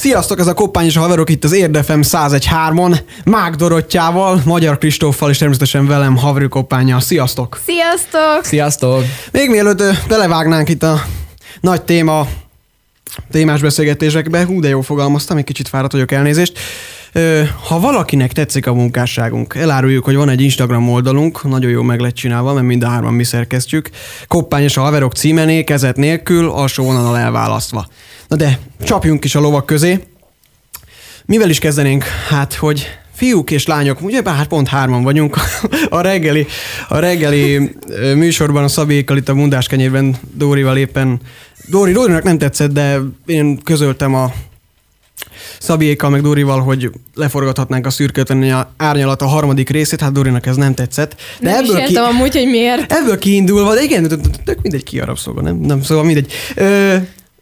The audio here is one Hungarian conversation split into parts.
Sziasztok, ez a Koppány és a haverok itt az Érdefem 101.3-on, Mák Dorottyával, Magyar Kristóffal és természetesen velem Havri Koppányjal. Sziasztok! Sziasztok! Sziasztok! Még mielőtt belevágnánk itt a nagy téma, témás beszélgetésekbe, hú de jó fogalmaztam, egy kicsit fáradt vagyok, elnézést. Ha valakinek tetszik a munkásságunk, eláruljuk, hogy van egy Instagram oldalunk, nagyon jó meg lett csinálva, mert mind a hárman mi szerkesztjük. Koppány és a haverok címené, kezet nélkül, alsó vonalal elválasztva. Na de, csapjunk is a lovak közé. Mivel is kezdenénk? Hát, hogy fiúk és lányok, ugye bár pont hárman vagyunk, a reggeli, a reggeli műsorban a Szabékkal itt a Mundás kenyérben Dórival éppen, Dóri, Dórinak nem tetszett, de én közöltem a Szabiékkal meg Dórival, hogy leforgathatnánk a szürkölteni árnyalat a harmadik részét, hát Dórinak ez nem tetszett. De Nem is ebből, ki, értem amúgy, hogy miért. ebből kiindulva, de igen, tök- mindegy ki arab szóval, nem? Nem, szóval mindegy. Ö,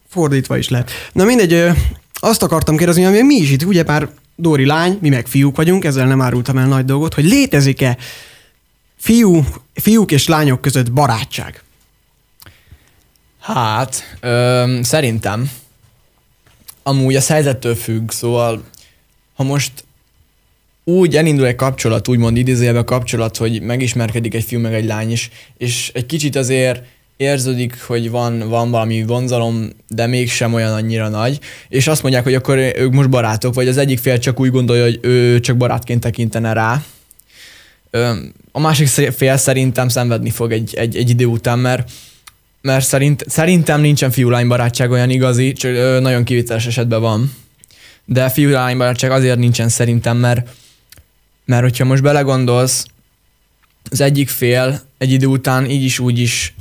fordítva is lehet. Na mindegy, ö, azt akartam kérdezni, hogy mi is itt, ugye már Dóri lány, mi meg fiúk vagyunk, ezzel nem árultam el nagy dolgot, hogy létezik-e fiú, fiúk és lányok között barátság? Hát, öm, szerintem amúgy a helyzettől függ, szóval ha most úgy elindul egy kapcsolat, úgymond idézőjelben kapcsolat, hogy megismerkedik egy fiú meg egy lány is, és egy kicsit azért érződik, hogy van, van valami vonzalom, de mégsem olyan annyira nagy, és azt mondják, hogy akkor ők most barátok, vagy az egyik fél csak úgy gondolja, hogy ő csak barátként tekintene rá. A másik fél szerintem szenvedni fog egy, egy, egy idő után, mert mert szerint, szerintem nincsen fiú-lány barátság olyan igazi, csak ö, nagyon kivételes esetben van. De fiú-lány barátság azért nincsen szerintem, mert, mert hogyha most belegondolsz, az egyik fél egy idő után így is úgy is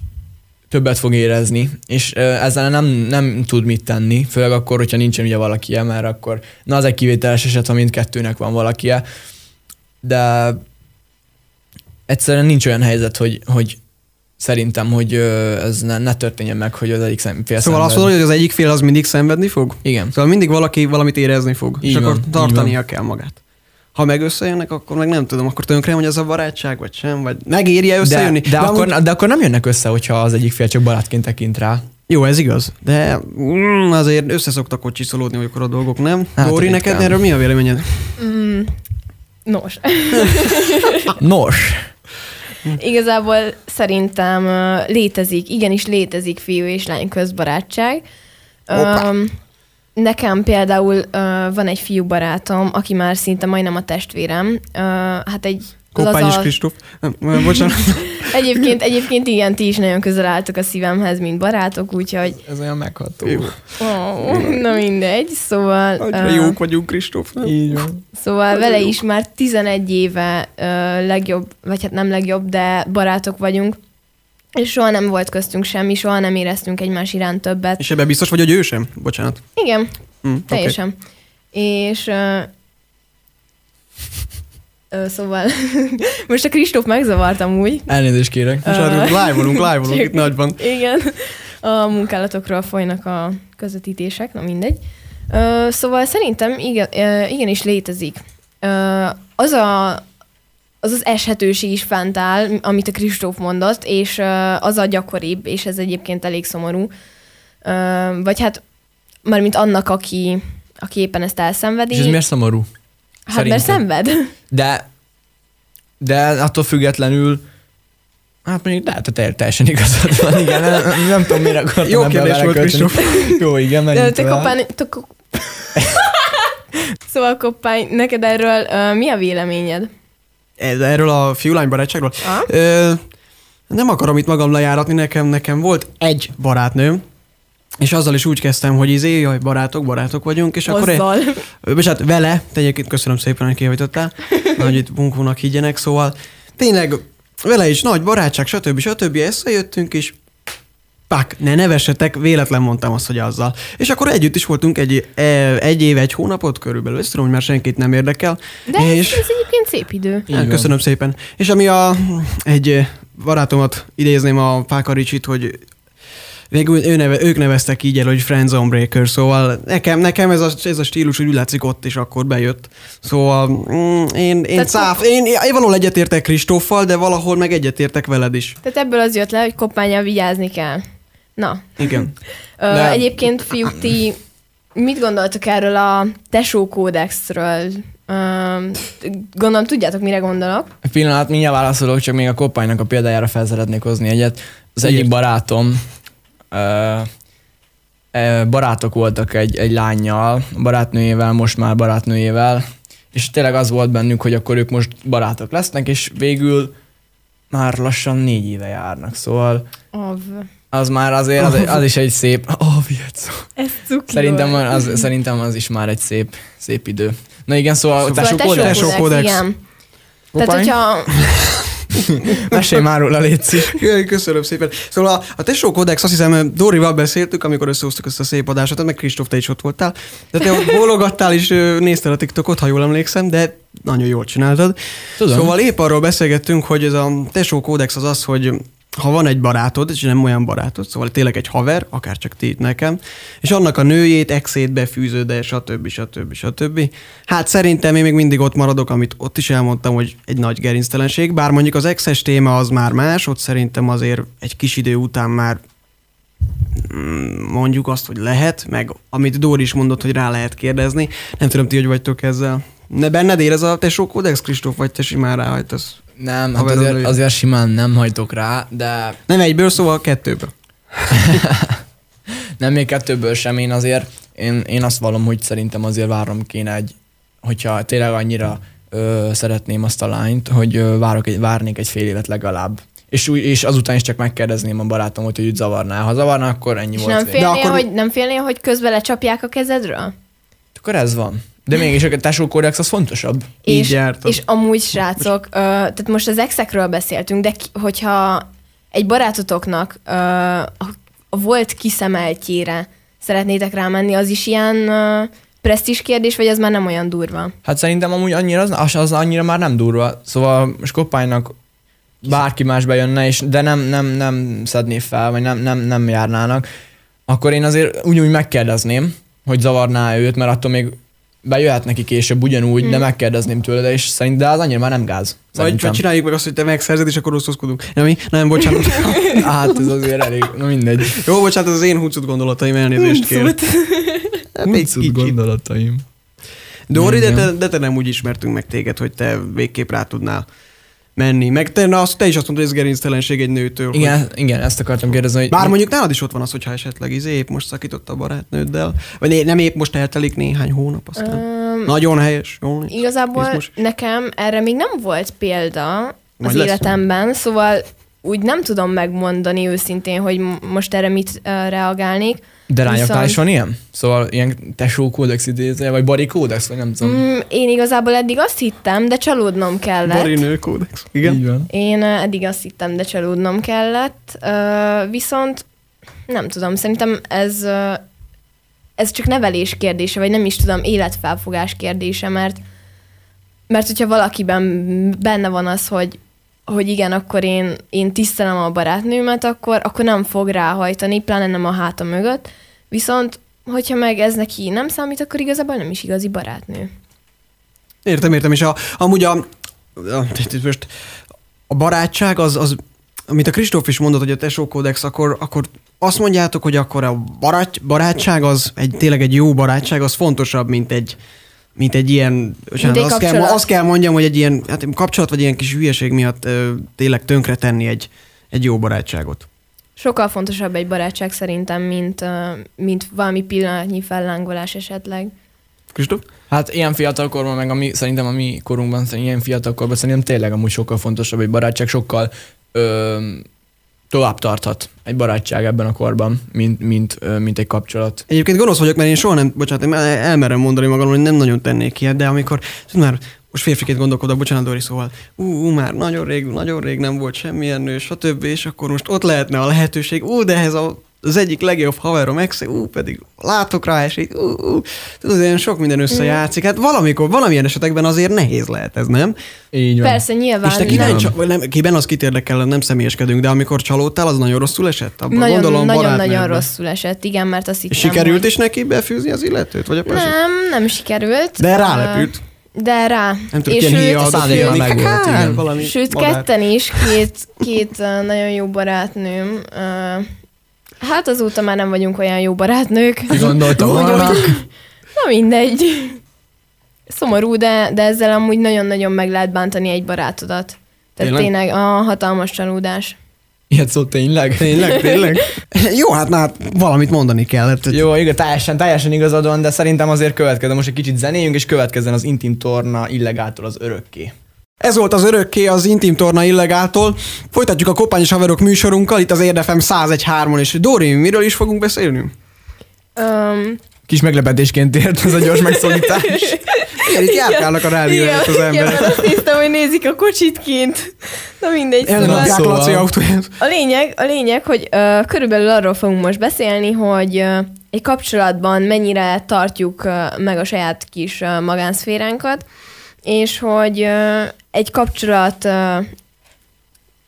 többet fog érezni, és ö, ezzel nem, nem tud mit tenni, főleg akkor, hogyha nincsen ugye valakie, mert akkor, na az egy kivételes eset, ha mindkettőnek van valakie, de egyszerűen nincs olyan helyzet, hogy, hogy szerintem, hogy ez ne, ne történjen meg, hogy az egyik szem- fél Szóval azt szenved. mondod, hogy az egyik fél az mindig szenvedni fog? Igen. Szóval mindig valaki valamit érezni fog, Így és van, akkor tartania kell magát. Ha meg összejönnek, akkor meg nem tudom, akkor tönkre hogy ez a barátság, vagy sem, vagy megéri De, összejönni. de, akkor, amúgy- de akkor nem jönnek össze, hogyha az egyik fél csak barátként tekint rá. Jó, ez igaz, de mm, azért össze szoktak ott csiszolódni olykor a dolgok, nem? Hát, Dóri, neked erről mi a véleményed? Mm, nos, Nos, igazából szerintem létezik, igenis létezik fiú és lány közbarátság. Hoppá. Öm, Nekem például ö, van egy fiú barátom, aki már szinte majdnem a testvérem. Ö, hát egy Koppány és laza... Kristóf. Bocsánat. Egyébként, egyébként igen, ti is nagyon közel álltok a szívemhez, mint barátok, úgyhogy ez olyan megható. Jó. ó, na mindegy. Szóval... Annyira ö, jók vagyunk, Kristóf. Így van. Szóval Nagyon vele jó. is már 11 éve ö, legjobb, vagy hát nem legjobb, de barátok vagyunk. És soha nem volt köztünk semmi, soha nem éreztünk egymás iránt többet. És ebben biztos vagy, hogy ő sem? Bocsánat. Igen, oké. teljesen. És ö, ö, szóval most a Kristóf megzavartam úgy. Elnézést kérek. Bocsánat, Ö, live-olunk, live-olunk itt nagyban. Igen, a munkálatokról folynak a közvetítések, na mindegy. Ö, szóval szerintem igen, igenis létezik. Ö, az a az az eshetőség is fent áll, amit a Kristóf mondott, és az a gyakoribb, és ez egyébként elég szomorú. Vagy hát, mármint annak, aki, aki éppen ezt elszenvedi. És ez miért szomorú? Hát mert szerinted? szenved. De, de attól függetlenül Hát mondjuk lehet, hogy te- teljesen igazad van, igen, nem, nem tudom, mire akartam Jó kérdés volt, belekölteni. Jó, igen, menjünk te koppány... Te ko... szóval koppány, neked erről ö, mi a véleményed? Ez- Erről a fiú-lány barátságról? Aha. Ö, nem akarom itt magam lejáratni, nekem, nekem volt egy barátnőm, és azzal is úgy kezdtem, hogy izé, jaj, barátok, barátok vagyunk, és akkor... Azzal. És hát vele, te egyébként köszönöm szépen, hogy kihavítottál, hogy itt munkónak higgyenek, szóval tényleg vele is nagy barátság, stb. stb. összejöttünk, és pak, ne nevessetek, véletlen mondtam azt, hogy azzal. És akkor együtt is voltunk egy, e, egy év, egy hónapot körülbelül, ezt tudom, hogy már senkit nem érdekel. De ez, és... ez egyébként szép idő. Hát, van. köszönöm szépen. És ami a, egy barátomat idézném a Pákaricsit, hogy végül ő neve, ők neveztek így el, hogy Friendzone Breaker, szóval nekem, nekem ez, a, ez a stílus úgy látszik ott is akkor bejött. Szóval mm, én, én, száf, én, én valahol egyetértek Kristóffal, de valahol meg egyetértek veled is. Tehát ebből az jött le, hogy koppányjal vigyázni kell. Na, Igen. Ö, De- egyébként fiúk, ti mit gondoltok erről a tesó kódexről? Uh, gondolom, tudjátok, mire gondolok. Pillanat, mindjárt válaszolok, csak még a koppánynak a példájára fel szeretnék hozni egyet. Az egyik barátom, barátok voltak egy, egy lányjal, barátnőjével, most már barátnőjével, és tényleg az volt bennük, hogy akkor ők most barátok lesznek, és végül már lassan négy éve járnak, szóval Av. az már azért, az, az is egy szép, oh, szó. Ez cuki Szerintem az, szerintem az is már egy szép, szép idő. Na igen, szóval, Szóval tesó tesó kódex. Tesó kódex. Igen. Tehát, Koppány? hogyha Mesélj már róla, Léci. Köszönöm szépen. Szóval a, a Tesó Codex, azt hiszem, Dorival beszéltük, amikor összehoztuk ezt a szép adást, meg Kristóf, te is ott voltál. De te ott bólogattál és ö, nézted a TikTokot, ha jól emlékszem, de nagyon jól csináltad. Tudom. Szóval épp arról beszélgettünk, hogy ez a Tesó Kódex az az, hogy ha van egy barátod, és nem olyan barátod, szóval tényleg egy haver, akár csak ti nekem, és annak a nőjét, exét befűzöd, de stb. stb. stb. Hát szerintem én még mindig ott maradok, amit ott is elmondtam, hogy egy nagy gerinctelenség, bár mondjuk az exes téma az már más, ott szerintem azért egy kis idő után már mm, mondjuk azt, hogy lehet, meg amit Dóri is mondott, hogy rá lehet kérdezni. Nem tudom, ti hogy vagytok ezzel. Ne benned ér ez a tesó kódex, Kristóf, vagy te simán ráhajtasz? Nem, hát Haverod azért, azért simán nem hajtok rá, de Nem egyből, szóval kettőből. nem még kettőből sem. Én azért, én, én azt vallom, hogy szerintem azért várom kéne egy, hogyha tényleg annyira ö, szeretném azt a lányt, hogy ö, várok egy, várnék egy fél évet legalább. És, úgy, és azután is csak megkérdezném a barátomot, hogy őt zavarná. Ha zavarná, akkor ennyi és volt. nem félnél, akkor- hogy, nem félnél, hogy közben lecsapják a kezedről? Akkor ez van. De mégis a tesó kódex az fontosabb. Így és, jártam. és amúgy, srácok, ö, tehát most az exekről beszéltünk, de ki, hogyha egy barátotoknak ö, a, a volt kiszemeltjére szeretnétek rámenni, az is ilyen ö, presztis kérdés, vagy az már nem olyan durva? Hát szerintem amúgy annyira, az, az, az annyira már nem durva. Szóval most koppánynak bárki más bejönne, és, de nem, nem, nem szedné fel, vagy nem, nem, nem járnának, akkor én azért úgy-úgy megkérdezném, hogy zavarná őt, mert attól még bejöhet neki később ugyanúgy, hmm. de megkérdezném tőle, de és szerintem de az annyira már nem gáz. Vagy, vagy csináljuk meg azt, hogy te megszerzed, és akkor osztozkodunk. Nem, mi? nem, bocsánat. Hát ez azért elég, na mindegy. Jó, bocsánat, ez az én huncut gondolataim, elnézést kér. Hát Huncut kicsit. gondolataim. Dóri, de te, de te nem úgy ismertünk meg téged, hogy te végképp rá tudnál menni. Meg te, na, azt, te is azt mondtad, hogy ez gerinctelenség egy nőtől. Hogy... Igen, igen, ezt akartam kérdezni, hogy... Bár mondjuk nálad is ott van az, hogyha esetleg izé épp most szakított a barátnőddel, vagy né- nem épp most eltelik néhány hónap, aztán. Öm, Nagyon helyes, jól. Igazából most. nekem erre még nem volt példa az Majd lesz életemben, szóval úgy nem tudom megmondani őszintén, hogy most erre mit uh, reagálnék. De Viszont- is van ilyen? Szóval ilyen tesó kódex idéző, vagy bari kódex, vagy nem tudom. Mm, én igazából eddig azt hittem, de csalódnom kellett. Bari nőkódex. Igen. Így van. Én uh, eddig azt hittem, de csalódnom kellett. Uh, viszont nem tudom, szerintem ez, uh, ez csak nevelés kérdése, vagy nem is tudom, életfelfogás kérdése, mert mert hogyha valakiben benne van az, hogy hogy igen, akkor én, én tisztelem a barátnőmet, akkor, akkor nem fog ráhajtani, pláne nem a háta mögött. Viszont, hogyha meg ez neki nem számít, akkor igazából nem is igazi barátnő. Értem, értem, és a, amúgy a, a, most a barátság az, az, amit a Kristóf is mondott, hogy a tesó kódex, akkor, akkor azt mondjátok, hogy akkor a barát, barátság az, egy, tényleg egy jó barátság, az fontosabb, mint egy, mint egy ilyen, bocsánat, egy azt, kell, azt kell mondjam, hogy egy ilyen hát kapcsolat vagy ilyen kis hülyeség miatt ö, tényleg tönkre tenni egy, egy jó barátságot. Sokkal fontosabb egy barátság szerintem, mint, mint valami pillanatnyi fellángolás esetleg. Kristóf? Hát ilyen fiatalkorban, meg ami, szerintem a mi korunkban, szerintem ilyen fiatalkorban szerintem tényleg amúgy sokkal fontosabb egy barátság, sokkal ö, tovább tarthat egy barátság ebben a korban, mint, mint, mint egy kapcsolat. Egyébként gonosz vagyok, mert én soha nem, bocsánat, én el- elmerem mondani magam, hogy nem nagyon tennék ilyet, de amikor, tudod már, most férfiként gondolkodok, bocsánat, Dori, szóval, ú, ú, már nagyon rég, nagyon rég nem volt semmilyen nő, stb. És akkor most ott lehetne a lehetőség, ú, de ez a, az egyik legjobb haverom ex, ú, pedig látok rá esélyt, ú, ú, tudod, ilyen sok minden összejátszik. Hát valamikor, valamilyen esetekben azért nehéz lehet ez, nem? Így van. Persze, nyilván és te nem, kiben, nem. csa- nem, kiben az kit érdekel, nem személyeskedünk, de amikor csalódtál, az nagyon rosszul esett? Abban nagyon, gondolom, nagyon, nagyon rosszul esett, igen, mert azt hittem, És sikerült hogy... is neki befűzni az illetőt, vagy a pasi? Nem, nem sikerült. De rálepült. De rá. Nem tudom, és ilyen őt, szándéka jönni. meg volt, igen. valami sőt, madár. ketten is, két, két nagyon jó barátnőm. ö, Hát azóta már nem vagyunk olyan jó barátnők. Ki gondolta volna? Na mindegy. Szomorú, de, de ezzel amúgy nagyon-nagyon meg lehet bántani egy barátodat. Tehát Tényleg? tényleg, a hatalmas csalódás. Ilyet szó tényleg? Tényleg, tényleg. Jó, hát már valamit mondani kellett. Jó, igaz, teljesen, teljesen igazad van, de szerintem azért következzen. Most egy kicsit zenéjünk, és következzen az Intim Torna illegától az örökké. Ez volt az örökké az Intim Torna illegáltól. Folytatjuk a Kopány és Haverok műsorunkkal, itt az Érdefem 101.3-on, és Dóri, miről is fogunk beszélni? Um, Kis meglepetésként ért ez a gyors megszólítás. Igen, itt járkálnak a rádió igen, előtt az igen, emberek. mert azt néztem, hogy nézik a kocsit kint. Na mindegy. El Szóval Szóval- Laci autóját. a lényeg, a lényeg, hogy uh, körülbelül arról fogunk most beszélni, hogy uh, egy kapcsolatban mennyire tartjuk uh, meg a saját kis uh, magánszféránkat, és hogy egy kapcsolat,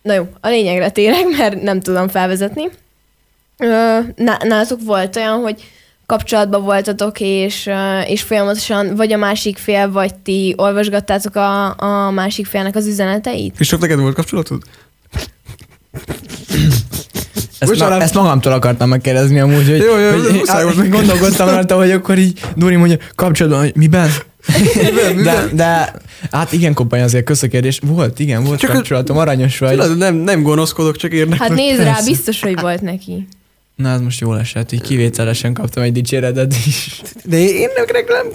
na jó, a lényegre térek, mert nem tudom felvezetni. Ná- nálatok volt olyan, hogy kapcsolatban voltatok, és, és folyamatosan vagy a másik fél, vagy ti olvasgattátok a, a másik félnek az üzeneteit? Kristóf, neked volt kapcsolatod? Ezt, Bocsánat. ma, ezt magamtól akartam megkérdezni amúgy, hogy, Jó, jó, hogy meg- gondolkodtam rajta, hogy akkor így Dori mondja, kapcsolatban, hogy miben? De, de hát igen, Kopány, azért kösz a kérdés. Volt, igen, volt Csak kapcsolatom, aranyos vagy. Tudod, nem, nem gonoszkodok, csak érdekel. Hát nézd rá, persze. biztos, hogy volt neki. Na, ez most jól esett, így kivételesen kaptam egy dicséretet is. De én nem,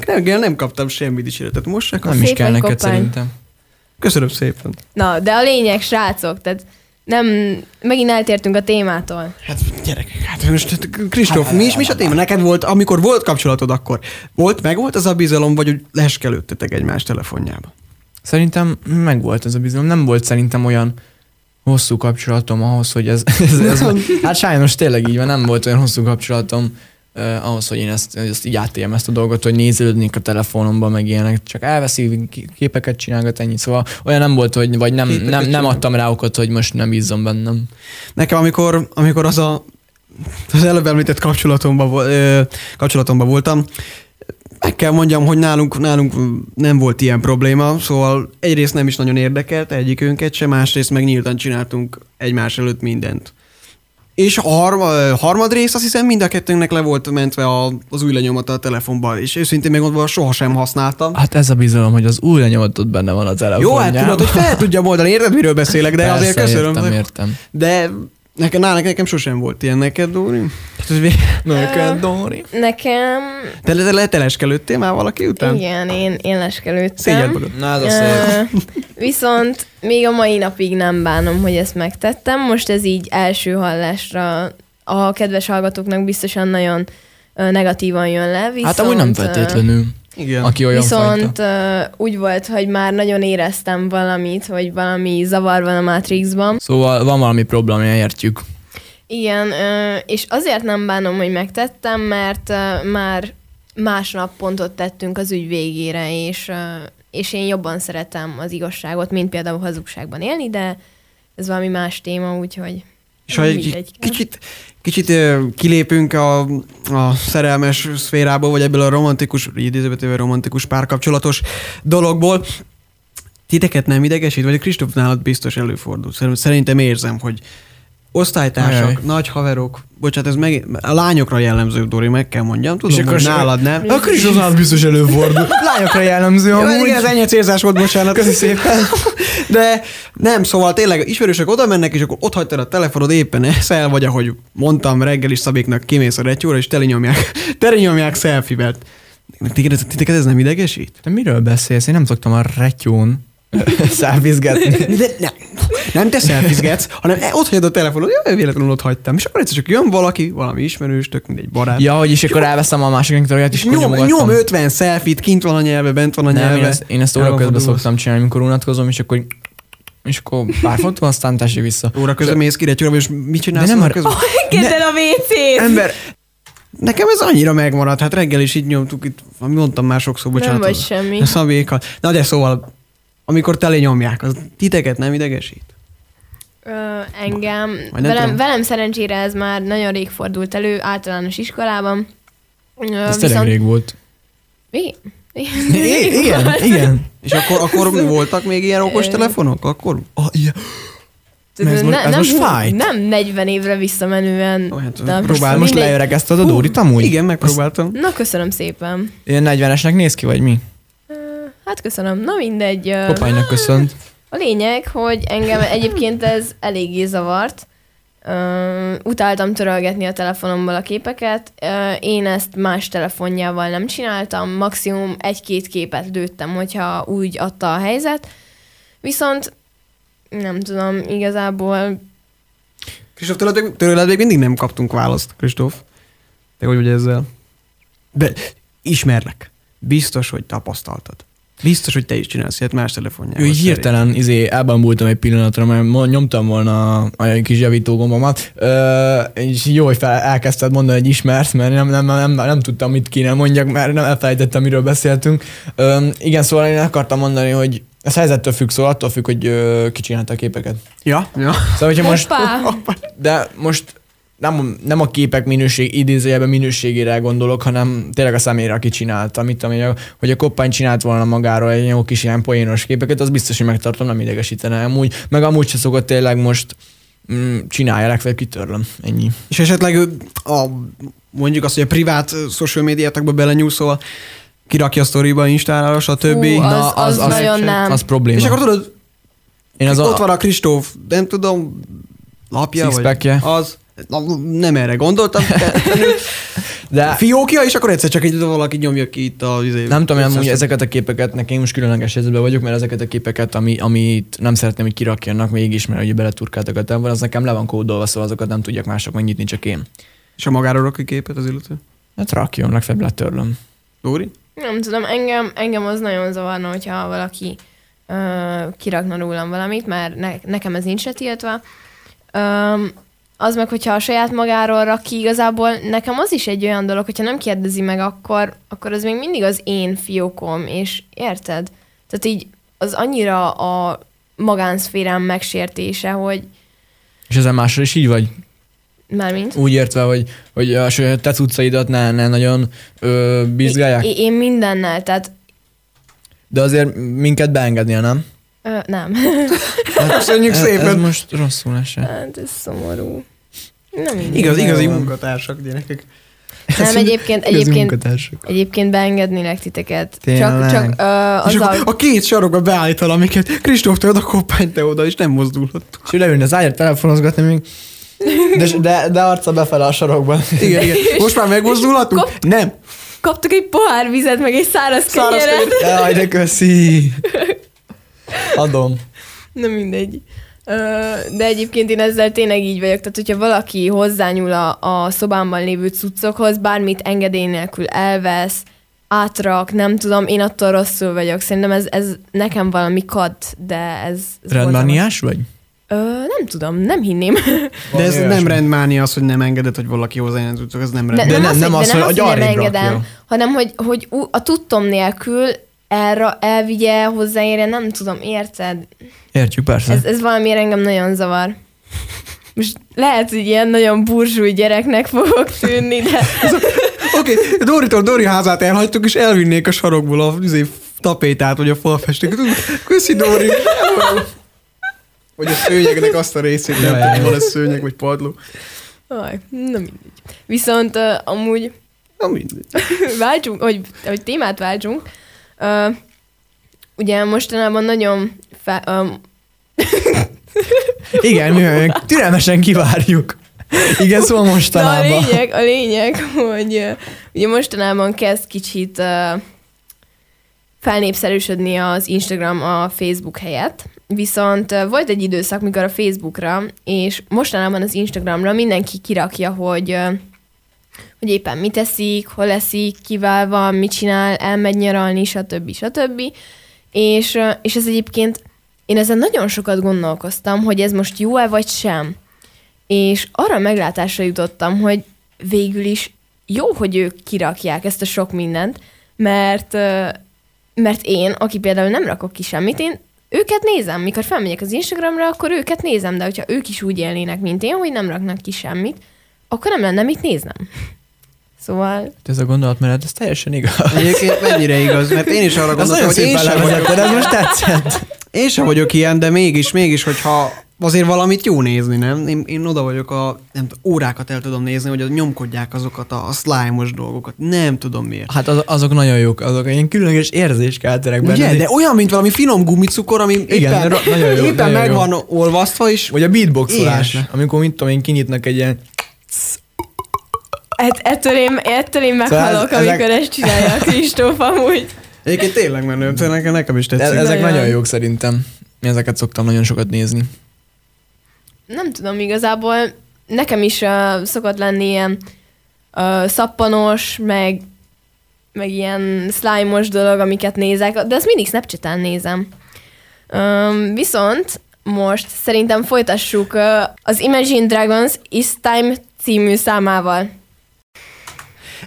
nem, nem, nem kaptam semmi dicséretet. Most se Nem is kell neked Kopány. szerintem. Köszönöm szépen. Na, de a lényeg, srácok, tehát nem, megint eltértünk a témától. Hát gyerekek, hát most Kristóf, mi is, mi is a téma? Neked volt, amikor volt kapcsolatod, akkor volt, meg volt az a bizalom, vagy hogy leskelődtetek egymás telefonjába? Szerintem megvolt ez a bizalom. Nem volt szerintem olyan hosszú kapcsolatom ahhoz, hogy ez, ez, ez hát sajnos tényleg így van, nem volt olyan hosszú kapcsolatom eh, ahhoz, hogy én ezt, ezt így átéljem ezt a dolgot, hogy nézelődnék a telefonomban, meg ilyenek, csak elveszi, képeket csinálgat ennyi, szóval olyan nem volt, hogy vagy nem, Képeket nem, nem adtam rá okot, hogy most nem bízzom bennem. Nekem, amikor, amikor az a az előbb említett kapcsolatomban, kapcsolatomban voltam, meg kell mondjam, hogy nálunk, nálunk nem volt ilyen probléma, szóval egyrészt nem is nagyon érdekelt egyikünket sem, másrészt meg nyíltan csináltunk egymás előtt mindent. És a harma, harmad rész azt hiszem mind a kettőnknek le volt mentve a, az új lenyomata a telefonban, és őszintén megmondva sohasem használtam. Hát ez a bizalom, hogy az új lenyomatot benne van a Jó, telefonjában. hát tudod, hogy fel tudja oldani, érted, miről beszélek, de Persze, azért köszönöm. Értem, értem. De nekem, nálam, nekem sosem volt ilyen neked, Dóri. Hát Neked, Dori. Nekem, Te, te, te, te leskelődtél már valaki után? igen, én, én leskelődtem. Szégyed magad. Na, ez a szép. Viszont még a mai napig nem bánom, hogy ezt megtettem. Most ez így első hallásra a kedves hallgatóknak biztosan nagyon negatívan jön le. Viszont, Hát amúgy nem feltétlenül, Igen. aki olyan Viszont fajta. úgy volt, hogy már nagyon éreztem valamit, hogy valami zavar van a Matrixban. Szóval van valami probléma, értjük. Igen, és azért nem bánom, hogy megtettem, mert már másnap pontot tettünk az ügy végére, és, és én jobban szeretem az igazságot, mint például hazugságban élni, de ez valami más téma, úgyhogy És ha egy kicsit, kicsit kilépünk a, a szerelmes szférából, vagy ebből a romantikus, idézőbetűvel romantikus párkapcsolatos dologból, titeket nem idegesít, vagy Kristóf nálad biztos előfordul. Szerint- Szerintem érzem, hogy osztálytársak, Ajaj. nagy haverok, bocsánat, ez meg, a lányokra jellemző, Dori, meg kell mondjam. Tudom, És akkor hogy nálad nem. A Kristófnál biztos előfordul. Lányokra jellemző Jó, amúgy. igen, ez ennyi célzás volt, bocsánat. Köszi szépen. De nem, szóval tényleg ismerősök oda mennek, és akkor ott hagytad a telefonod, éppen eszel, vagy ahogy mondtam, reggel is Szabéknak kimész a retyóra, és teli nyomják, teli nyomják selfie-bet. Titeket, ez nem idegesít? Te miről beszélsz? Én nem szoktam a retyón szávizgetni. De nem, nem te selfizgetsz, hanem e- ott hagyod a telefonod, jaj, véletlenül ott hagytam. És akkor egyszer csak jön valaki, valami ismerős, tök mindegy barát. Ja, hogy is akkor elveszem a másik és akkor nyom, nyom 50 selfie kint van a nyelve, bent van a Nem, nyelve. én ezt, én ezt óra közben szoktam csinálni, amikor unatkozom, és akkor és akkor pár fotó, aztán tessék vissza. Óra közben mész ki és mit csinálsz De nem közben? Kezd el a WC-t! Ember, nekem ez annyira megmaradt, hát reggel is így nyomtuk, itt, mondtam már sokszor, bocsánat. Nem vagy semmi. A szabékkal. Na de szóval, amikor tele nyomják, az titeket nem idegesít? Ö, engem, velem, tudom. velem szerencsére ez már nagyon rég fordult elő, általános iskolában. Ö, Ez tényleg rég volt. Igen. I- igen, igen. És akkor, akkor voltak még ilyen okos telefonok? Akkor? Ah, ilyen. Ez most- ez nem, most hú- fájt. nem 40 évre visszamenően. Ó, hát de most. Most leöregezted a Dórit amúgy? Igen, megpróbáltam. Na, köszönöm szépen. Ilyen 40-esnek néz ki, vagy mi? Hát köszönöm. Na mindegy. Kopánynak köszönt. A lényeg, hogy engem egyébként ez eléggé zavart. Uh, utáltam törölgetni a telefonomból a képeket. Uh, én ezt más telefonjával nem csináltam, maximum egy-két képet lőttem, hogyha úgy adta a helyzet. Viszont nem tudom, igazából Kristóf, tőled, tőled még mindig nem kaptunk választ, Kristóf. Te hogy vagy ezzel? De ismerlek. Biztos, hogy tapasztaltad. Biztos, hogy te is csinálsz ilyet más telefonjával. Ő így szerint. hirtelen izé, elbambultam egy pillanatra, mert nyomtam volna a, a kis javító gombomat, Ö, és jó, hogy fel, elkezdted mondani, hogy ismersz, mert nem, nem, nem, nem, nem tudtam, mit kéne mondjak, mert nem elfelejtettem, miről beszéltünk. Ö, igen, szóval én akartam mondani, hogy ez helyzettől függ, szóval attól függ, hogy ö, ki csinálta a képeket. Ja, ja. Szóval, hogyha most, Hoppá! de most nem, nem a képek minőség, idézőjelben minőségére gondolok, hanem tényleg a személyre, aki csinálta. Mit tudom, én, hogy a koppány csinált volna magáról egy jó kis ilyen poénos képeket, az biztos, hogy megtartom, nem idegesítene amúgy. Meg amúgy se szokott tényleg most mm, csinálja, legfeljebb kitörlöm. Ennyi. És esetleg a, mondjuk azt, hogy a privát social médiátakba belenyúl, szóval kirakja a sztoriba, Instára, stb. Fú, Na, az, az, az nagyon nem. Az probléma. és akkor tudod, én az az ott a, van a Kristóf, nem tudom, lapja, vagy az. Na, nem erre gondoltam. de Fiókja, és akkor egyszer csak így valaki nyomja ki itt a... izé- nem tudom, amúgy ezeket a képeket, nekem most különleges helyzetben vagyok, mert ezeket a képeket, ami, amit nem szeretném, hogy kirakjanak mégis, mert ugye beleturkáltak a távolban, az nekem le van kódolva, szóval azokat nem tudják mások megnyitni, csak én. És a magáról rak ki képet az illető? Hát rakjon, legfeljebb letörlöm. Dóri? Nem tudom, engem, engem az nagyon zavarna, hogyha valaki ö, kirakna rólam valamit, mert ne, nekem ez nincs tiltva. Öm, az meg, hogyha a saját magáról rak ki, igazából nekem az is egy olyan dolog, hogyha nem kérdezi meg, akkor, akkor az még mindig az én fiókom, és érted? Tehát így az annyira a magánszférám megsértése, hogy És ezen másra is így vagy? mármint. Úgy értve, hogy, hogy a te cuccaidat ne, ne nagyon ö, bizgálják? Én, én mindennel, tehát De azért minket beengednél, nem? ö, nem. Köszönjük Ez, szépen! ez most rosszul esett. hát ez szomorú. Nem. Igaz, igazi munkatársak, gyerekek. Nem, egyébként, egyébként, egyébként beengednélek titeket. Tényleg? Csak, csak ö, És azzal, akkor a két sarokba beállítál, amiket Kristóf, te oda, koppány, te oda, és nem mozdulhat. És ő leülne az ágyat telefonozgatni még. De, de, de arca befele a sarokban. Igen, igen. Most már megmozdulhatunk? Nem. kaptuk egy pohár vizet, meg egy száraz Száraz kenyeret. Jaj, de köszi. Adom. Na mindegy. De egyébként én ezzel tényleg így vagyok, tehát hogyha valaki hozzányúl a, a szobámban lévő cuccokhoz, bármit engedély nélkül elvesz, átrak, nem tudom, én attól rosszul vagyok. Szerintem ez, ez nekem valami kad, de ez... ez Rendmániás vagy? Ö, nem tudom, nem hinném. De ez Valami nem rendmánia az, hogy nem engeded, hogy valaki hozzájön tudtok, ez nem De, rend. De nem, nem- az, hogy, az, nem az, hogy nem engedem, rakja. hanem hogy, hogy ú- a tudtom nélkül erre elvigye, hozzáérje, nem tudom, érted? Értjük, persze. Ez, ez valamiért engem nagyon zavar. Most lehet, hogy ilyen nagyon burzsúj gyereknek fogok tűnni, de Oké, okay, Doritól Dori házát elhagytuk, és elvinnék a sarokból a izé, tapétát, vagy a falfestéket. Köszi, Dori! Vagy a szőnyegnek azt a részét, nem tudom, van ez szőnyeg, vagy padló. Aj, na mindegy. Viszont uh, amúgy Na mindegy. váltsunk, hogy, hogy témát váltsunk. Uh, ugye mostanában nagyon fe, um, Igen, mi türelmesen kivárjuk. Igen, szóval Na a mostanában. lényeg, a lényeg, hogy ugye mostanában kezd kicsit uh, felnépszerűsödni az Instagram a Facebook helyett, viszont uh, volt egy időszak, mikor a Facebookra, és mostanában az Instagramra mindenki kirakja, hogy uh, hogy éppen mit eszik, hol eszik, kivel van, mit csinál, elmegy nyaralni, stb. stb. És, és ez egyébként, én ezen nagyon sokat gondolkoztam, hogy ez most jó-e vagy sem. És arra meglátásra jutottam, hogy végül is jó, hogy ők kirakják ezt a sok mindent, mert, mert én, aki például nem rakok ki semmit, én őket nézem. Mikor felmegyek az Instagramra, akkor őket nézem, de hogyha ők is úgy élnének, mint én, hogy nem raknak ki semmit, akkor nem lenne mit néznem. Szóval Ez a gondolatmenet, ez teljesen igaz. Egyébként mennyire igaz, mert én is arra gondoltam, hogy én sem, vagyok, ez most tetszett. én sem vagyok ilyen, de mégis, mégis, hogyha azért valamit jó nézni, nem? Én, én oda vagyok a, nem tudom, órákat el tudom nézni, hogy nyomkodják azokat a, a slime-os dolgokat. Nem tudom miért. Hát az, azok nagyon jók, azok ilyen különleges érzéskelterek benne. Ugye, de olyan, mint valami finom gumicukor, ami Igen, éppen, nagyon jó, éppen nagyon meg jó. van olvasztva, és Vagy a beatboxolás, amikor mit tudom én, kinyitnak egy ilyen... Et, ettől, én, ettől én Szóval meghalok, ezek- amikor ezt csinálja a Kristóf amúgy. egyébként tényleg menő, nekem, nekem is De tetszik. ezek Nagyon. nagyon jók szerintem. Én ezeket szoktam nagyon sokat nézni. Nem tudom, igazából nekem is uh, szokott lenni ilyen uh, szappanos, meg, meg ilyen slime-os dolog, amiket nézek, de ezt mindig Snapchat-en nézem. Um, viszont most szerintem folytassuk uh, az Imagine Dragons Is Time című számával.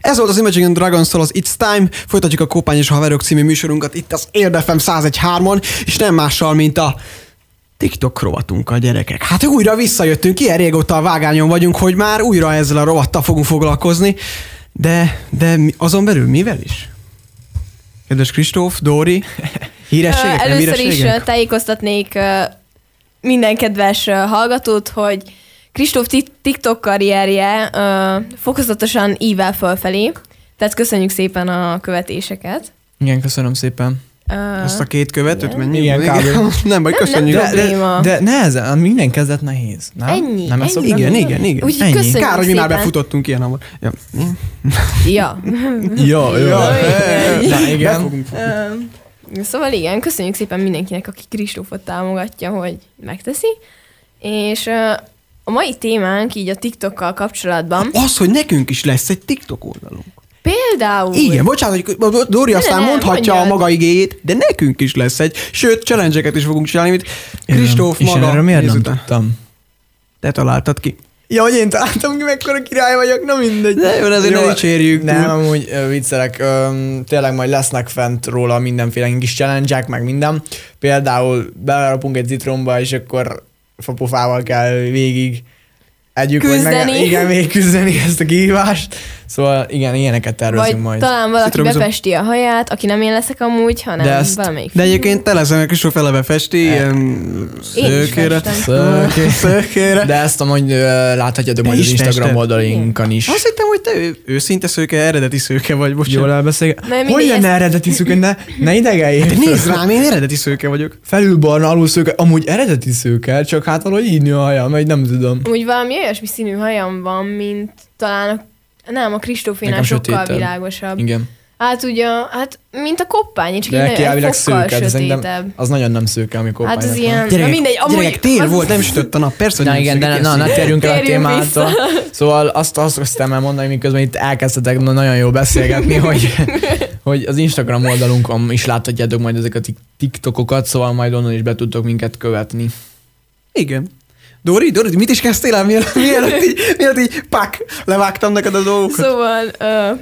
Ez volt az Imagine Dragons-tól az It's Time, folytatjuk a Kópány és Haverok című műsorunkat itt az Érdefem 101.3-on, és nem mással, mint a TikTok rovatunkkal, gyerekek. Hát újra visszajöttünk, ilyen régóta a vágányon vagyunk, hogy már újra ezzel a rovattal fogunk foglalkozni, de, de azon belül mivel is? Kedves Kristóf, Dóri, hírességek, nem Először is hírességek? ö, tájékoztatnék minden kedves hallgatót, hogy Kristóf ti- TikTok karrierje ö, fokozatosan ível fölfelé, tehát köszönjük szépen a követéseket. Igen, köszönöm szépen. Ö, Azt a két követőt, igen. mennyi? Igen, kb. Nem baj, Nem, köszönjük. nem De, de, Probléma. de nehezen, minden kezdet nehéz. Nem? Ennyi, Nem ezt ennyi. igen, mondani? igen, igen. Úgyhogy Ennyi. köszönjük Kár, hogy mi már befutottunk ilyen hamar. Ja. Ja. Jó. Ja, Na igen. Szóval igen, köszönjük szépen mindenkinek, aki Kristófot támogatja, hogy megteszi. És a mai témánk így a TikTokkal kapcsolatban Az, hogy nekünk is lesz egy TikTok oldalunk. például... Igen, bocsánat, hogy Dóri Ne, aztán ne, mondhatja mondjad. a maga igéjét, de nekünk is lesz egy. Sőt, challenge is fogunk csinálni, amit Kristóf És én maga erről miért nem után. tudtam? Te találtad ki. Ja, hogy én találtam ki, mekkora király vagyok, na mindegy. De jó, ezért ne dicsérjük Nem, amúgy viccelek, öm, tényleg majd lesznek fent róla mindenféle kis challenge meg minden. Például belerapunk egy citromba, és akkor fapofával kell végig együk, vagy meg, igen, végig küzdeni ezt a kihívást. Szóval igen, ilyeneket tervezünk Vagy majd. talán valaki Citromizom. befesti a haját, aki nem én leszek amúgy, hanem De ezt- valamelyik. De egyébként te leszel, mert Kristóf eleve festi, ilyen Én is szőkére. Szőkére. De ezt amúgy láthatjátok majd az is Instagram oldalinkon is. Azt hittem, hogy te ő, őszinte szőke, eredeti szőke vagy, Jól bocsánat. elbeszél. Na, mindig Hogy lenne eredeti szőke? Ne, ne idegelj! De nézd rám, én eredeti szőke vagyok. Felül barna, alul szőke. Amúgy eredeti szőke, csak hát valahogy így nő a haja, vagy nem tudom. Úgy valami olyasmi színű hajam van, mint talán a nem, a Kristófénál Nekem sokkal sötétebb. világosabb. Igen. Hát ugye, hát mint a koppány, csak De egy, fokkal szőke, sötétebb. az nagyon nem szőke, amikor Hát az ilyen, na Gyerekek, mindegy, amúgy... gyerekek, tél az- volt, nem sütött a nap, persze, hogy Na nem igen, de na, na, térjünk el a témától. Szóval azt, azt kezdtem el mondani, miközben itt elkezdtetek na- nagyon jó beszélgetni, hogy, hogy az Instagram oldalunkon is láthatjátok majd ezeket a tik- TikTokokat, szóval majd onnan is be tudtok minket követni. Igen. Dori, Dori, mit is kezdtél el, mielőtt, mielőtt, így, mielőtt így, pak, levágtam neked a dolgokat. Szóval uh,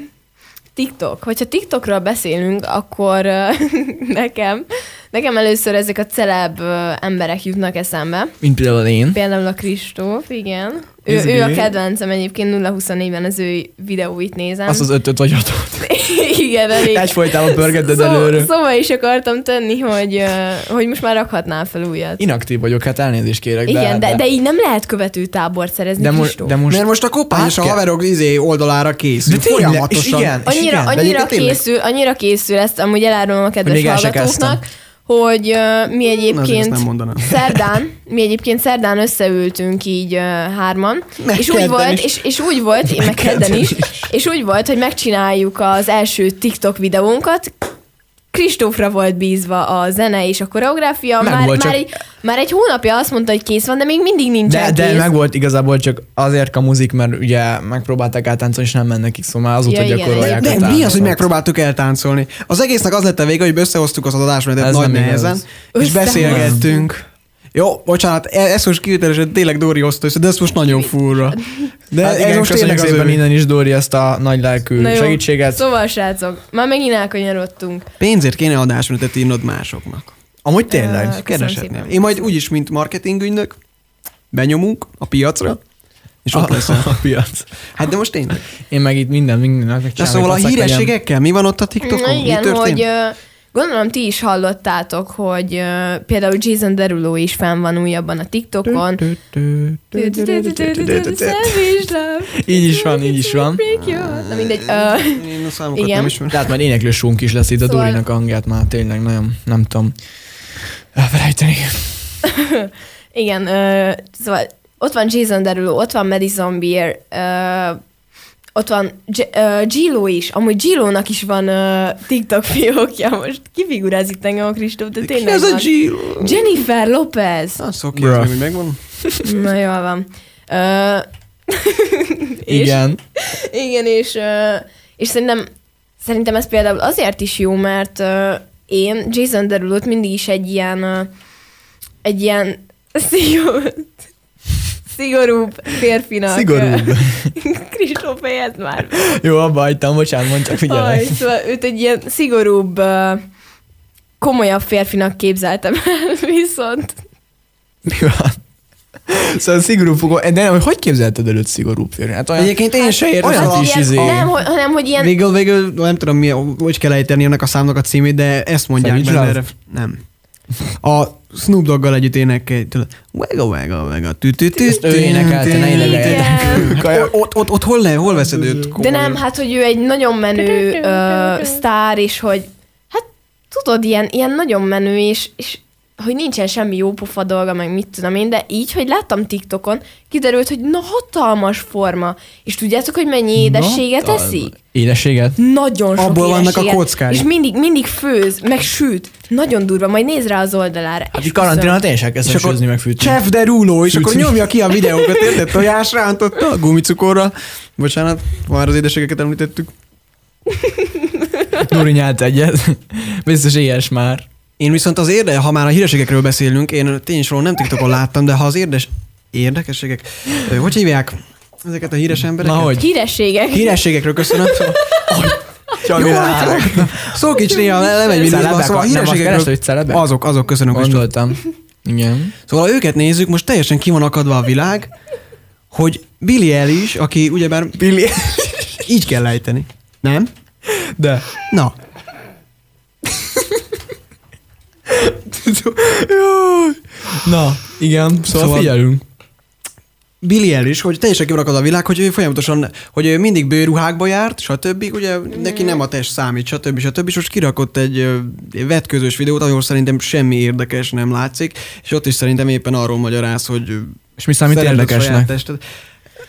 TikTok. Hogyha TikTokról beszélünk, akkor uh, nekem, nekem először ezek a celeb uh, emberek jutnak eszembe. Mint például én. Például a Kristóf, igen. Ő, ő a kedvencem egyébként 0-24-ben az ő videóit nézem. Azt az ötöt vagy hatot. igen, elég. Egyfolytában pörgetted Szó, előre. szóval is akartam tenni, hogy, hogy most már rakhatnál fel újat. Inaktív vagyok, hát elnézést kérek. Igen, de, de így nem lehet követő tábort szerezni, de, mo- de most... Mert most a kopány Át és a haverok izé oldalára készül. De tényleg, folyamatosan. és igen, és Annyira, igen, de annyira, készül, annyira készül, ezt amúgy elárulom a kedves hallgatóknak, hogy uh, mi egyébként nem mondanám. szerdán, mi egyébként szerdán összeültünk így uh, hárman, Meg és úgy, volt, is. és, és úgy volt, én meg kedden is, és úgy volt, hogy megcsináljuk az első TikTok videónkat, Kristófra volt bízva a zene és a koreográfia, Meg már, volt, már, csak- egy, már egy hónapja azt mondta, hogy kész van, de még mindig nincsen De, de kész. meg volt igazából csak azért kamuzik, mert ugye megpróbálták átáncolni, és nem mennek ki, szóval már azóta Ja, igen, gyakorolják De a mi az, hogy megpróbáltuk eltáncolni? Az egésznek az lett a vége, hogy összehoztuk az adásmenetet Ez nagy nehezen, és beszélgettünk. Jó, bocsánat, e- ez most kivételesen tényleg Dori hozta össze, de ez most nagyon furra. De Hát ez igen, most köszönjük tényleg az szépen övé. innen is Dóri ezt a nagy lelkű Na jó. segítséget. Szóval, srácok, már megint elkanyarodtunk. Pénzért kéne adásmenetet írnod másoknak. Amúgy tényleg. Keresetnél. szépen. Én majd úgyis, mint marketingügynök, benyomunk a piacra, és ott a, leszel. a piac. Hát de most tényleg. Én meg itt minden, minden De szóval a hírességekkel mi van ott a TikTokon? Na Mi igen, történt? hogy ö, Gondolom ti is hallottátok, hogy uh, például Jason Derulo is fenn van újabban a TikTokon. Így is van, így is van. Na mindegy. Én a számokat Igen. nem ismerem. Tehát majd éneklősünk is lesz itt a Szóval- Dorinak a hangját már tényleg nagyon, nem tudom elfelejteni. igen, szóval ott van Jason Derulo, ott van Madison Beer, ott van G- uh, Gilo is. Amúgy Gilónak is van uh, TikTok fiókja. Most kifigurázik engem a Kristóf, de Ki tényleg ez a. Giro? Jennifer Lopez. Ah, szó Bruh. kérdezni, hogy megvan. Na jól van. Uh, és, Igen. Igen, és, uh, és szerintem, szerintem ez például azért is jó, mert uh, én Jason Derulot mindig is egy ilyen, uh, egy ilyen szigor, szigorúbb férfinak. Szigorúbb. Kristóf fejezd már. Jó, abba hagytam, bocsánat, mondj csak figyelj. Aj, szóval őt egy ilyen szigorúbb, komolyabb férfinak képzeltem el, viszont Mi van? Szóval szigorú fogom, de nem, hogy hogy képzelted előtt szigorú férfi? Hát olyan, Egyébként én se értem. olyan szóval- is ilyen, izé. nem, hogy- hanem, hogy ilyen, Végül, végül nem tudom, mi, hogy kell ejteni ennek a számnak a címét, de ezt mondják benne erre. Nem. A Snoop Doggal együtt énekel, wega, wega, wega, tü tü tü Ezt ő énekelte, ne énekeljetek. Ott, ott, ott, hol, le, hol veszed őt? De nem, hát, hogy ő egy nagyon menő ö, sztár, és hogy hát tudod, ilyen, ilyen nagyon menő, és, és hogy nincsen semmi jópofa dolga, meg mit tudom én, de így, hogy láttam TikTokon, kiderült, hogy na hatalmas forma. És tudjátok, hogy mennyi édességet eszik? Édességet? Nagyon sok Abból vannak a édességet. kockái. És mindig, mindig főz, meg süt. Nagyon durva, majd nézd rá az oldalára. Hát itt karanténat én sem kezdtem sőzni meg fűtni. Chef Derulo, és akkor Fűtni. nyomja ki a videókat, érted? Tojás rántotta a gumicukorra. Bocsánat, már az édességeket említettük. Nuri nyált egyet. Biztos éhes már. Én viszont az érde, ha már a hírességekről beszélünk, én tényleg nem TikTokon láttam, de ha az érdes, érdekességek, hogy hívják ezeket a híres embereket? Na hogy? Hírességek. Hírességekről köszönöm. Szóval, Csak jó, Szókics néha le- lemegy mindig, szóval a hírességekről, azok, azok, köszönöm. Gondoltam. Igen. Szóval ha őket nézzük, most teljesen ki van akadva a világ, hogy Billy Eilish, aki ugyebár Billy így kell ejteni. Nem? De. Na. Na, igen. Szóval, Szóval- figyelünk. Billy Eilish, hogy teljesen ki van akadva a világ, hogy ő folyamatosan, hogy ő mindig bőruhákba járt, stb. Ugye neki nem a test számít, stb. stb. És most kirakott egy ö, vetközös videót, ahol szerintem semmi érdekes nem látszik, és ott is szerintem éppen arról magyaráz, hogy És mi számít érdekesnek?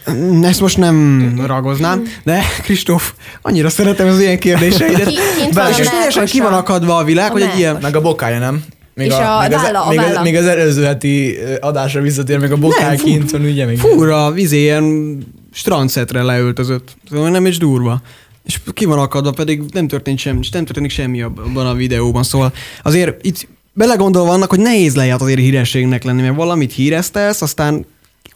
Tested. Ezt most nem ragoznám, de Kristóf, annyira szeretem az ilyen kérdéseidet. És a most teljesen ki van akadva a világ, A hogy egy ilyen... Meg a bokája, nem? Még És a még, válla, a még, válla. az, még az előző heti adásra visszatér, meg a bokája Nem, kint van, ugye? Még Fúra, vízi ilyen strandszetre leöltözött. Szóval nem is durva. És ki van akadva, pedig nem történt semmi, és nem történik semmi abban a videóban. Szóval azért itt belegondolva annak, hogy nehéz lehet azért hírességnek lenni, mert valamit híresztelsz, aztán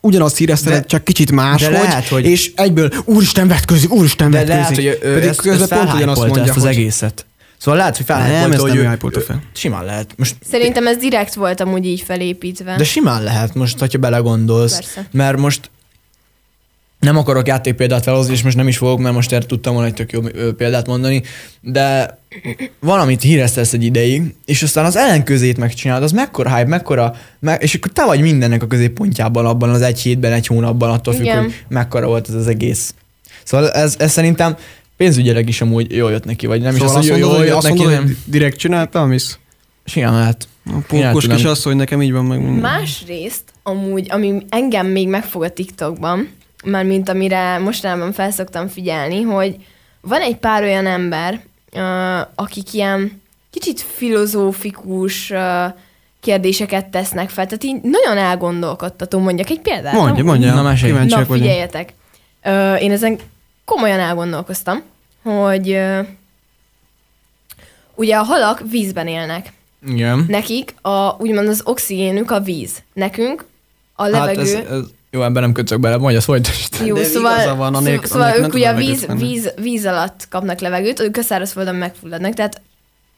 ugyanazt híreszteled, De- csak kicsit máshogy, de lehet, hogy- és egyből úristen vetkőzik, úristen De vetkőzik. lehet, hogy ő pedig ezt, közben ezt pont ugyanazt mondja, ezt az hogy egészet. Szóval lehet, hogy Nem, felhájpolta, ezt hogy nem ő ő, fel. simán lehet. Most, Szerintem ez direkt volt amúgy így felépítve. de simán lehet most, hogyha belegondolsz. Persze. Mert most nem akarok játékpéldát felhozni, és most nem is fogok, mert most erre tudtam volna egy tök jó példát mondani, de valamit híresztelsz egy ideig, és aztán az ellenközét megcsinálod, az mekkora hype, mekkora, me- és akkor te vagy mindennek a középpontjában abban az egy hétben, egy hónapban, attól függ, Igen. hogy mekkora volt ez az egész. Szóval ez, ez szerintem pénzügyileg is amúgy jól jött neki, vagy nem Szóval is azt az, hogy mondod, jól hogy, jött azt neki, mondod, nem. direkt csináltam, is? Simán lehet. A pókos kis asszony, nekem így van meg. minden. Másrészt, amúgy, ami engem még megfog a TikTokban, már mint amire mostanában felszoktam figyelni, hogy van egy pár olyan ember, uh, akik ilyen kicsit filozófikus uh, kérdéseket tesznek fel, tehát így nagyon elgondolkodtató, mondjak egy példát. Mondja, mondja. Na, mesélj. Na, figyeljetek. Ö, én ezen komolyan elgondolkoztam, hogy ö, ugye a halak vízben élnek. Igen. Nekik a, úgymond az oxigénük a víz. Nekünk a levegő... Hát ez, ez, jó, ebben nem kötök bele, mondja, folytasd. jó, De szóval, van, anélkül- szóval anélkül ők ugye a víz, megkötni. víz, víz alatt kapnak levegőt, ők a szárazföldön megfulladnak, tehát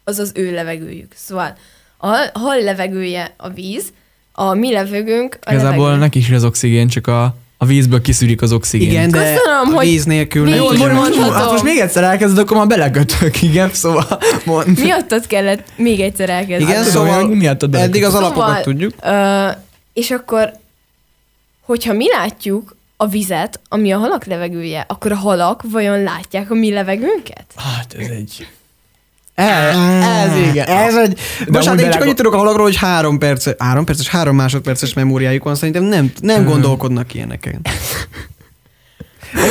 az az ő levegőjük. Szóval a hal, hal levegője a víz, a mi levegőnk a Igazából levegő. neki is az oxigén, csak a, A vízből kiszűrik az oxigént. Igen, de Köszönöm, a víz nélkül nem Jó, Így tudja most, meg- most, mondhatom. hát most még egyszer elkezded, akkor már belekötök, igen, szóval mond. Miattad kellett még egyszer elkezdeni. Igen, Hát, szóval tudom, miattad eddig az belekötök. alapokat tudjuk. Ö, és akkor, hogyha mi látjuk a vizet, ami a halak levegője, akkor a halak vajon látják a mi levegőnket? Hát ez egy... Ez, ez igen. Ez egy... De Most hát amúgy én csak annyit tudok a halakról, hogy három perc, három perces, három másodperces memóriájuk van, szerintem nem, nem gondolkodnak ilyeneken.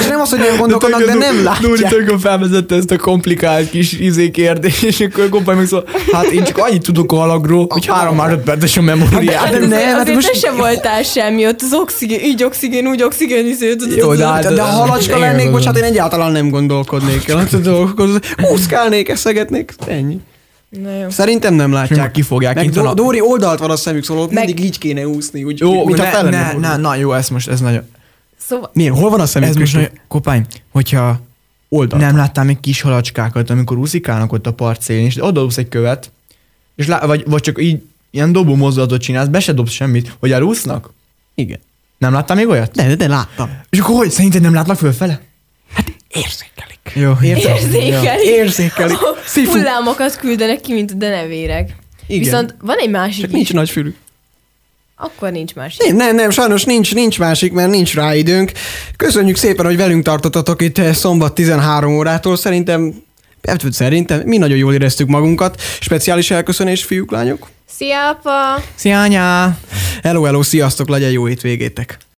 És nem az, hogy nem gondolkodnak, de nem Dóri látják. tökön felvezette ezt a komplikált kis izé kérdést, és akkor Koppály meg szól, hát én csak annyit tudok a halagról, hogy három másodperces a memóriát. Hát de azért, nem, hát azért most- te sem voltál semmi, ott az oxigén, így oxigén, úgy oxigén, izé, Jó, de hát- De, de ha halacska lennék, bocsánat, van. én egyáltalán nem gondolkodnék el. Hát, dolgozni. Úszkálnék, eszegetnék, ennyi. Na jó. Szerintem nem látják. Meg van Do- a- Dóri oldalt van a szemük, szóval ott Meg- mindig így kéne úszni, úgy, Jó, mint a ne, lenne ne, ne, na jó, ez most, ez nagyon... Szóval, Milyen, hol van a szemük? Ez most nagyon... Kopány, hogyha oldalt. nem láttál még kis halacskákat, amikor úszikálnak ott a part szélén, és odadobsz egy követ, és lá, vagy, vagy csak így ilyen dobó mozdulatot csinálsz, be se dobsz semmit, hogy elúsznak? Igen. Nem láttál még olyat? De, de, de láttam. És akkor hogy? Szerinted nem látlak fölfele? Érzékelik. Jó, Értem. érzékelik. Érzékelik. Szifu. Hullámokat küldenek ki, mint a denevérek. Igen. Viszont van egy másik Csak is. nincs nagy fülük. Akkor nincs másik. Nem, nem, nem, sajnos nincs, nincs másik, mert nincs rá időnk. Köszönjük szépen, hogy velünk tartottatok itt eh, szombat 13 órától. Szerintem, hát, szerintem mi nagyon jól éreztük magunkat. Speciális elköszönés, fiúk, lányok. Szia, apa! Szia, anyá! Hello, hello, sziasztok, legyen jó hétvégétek.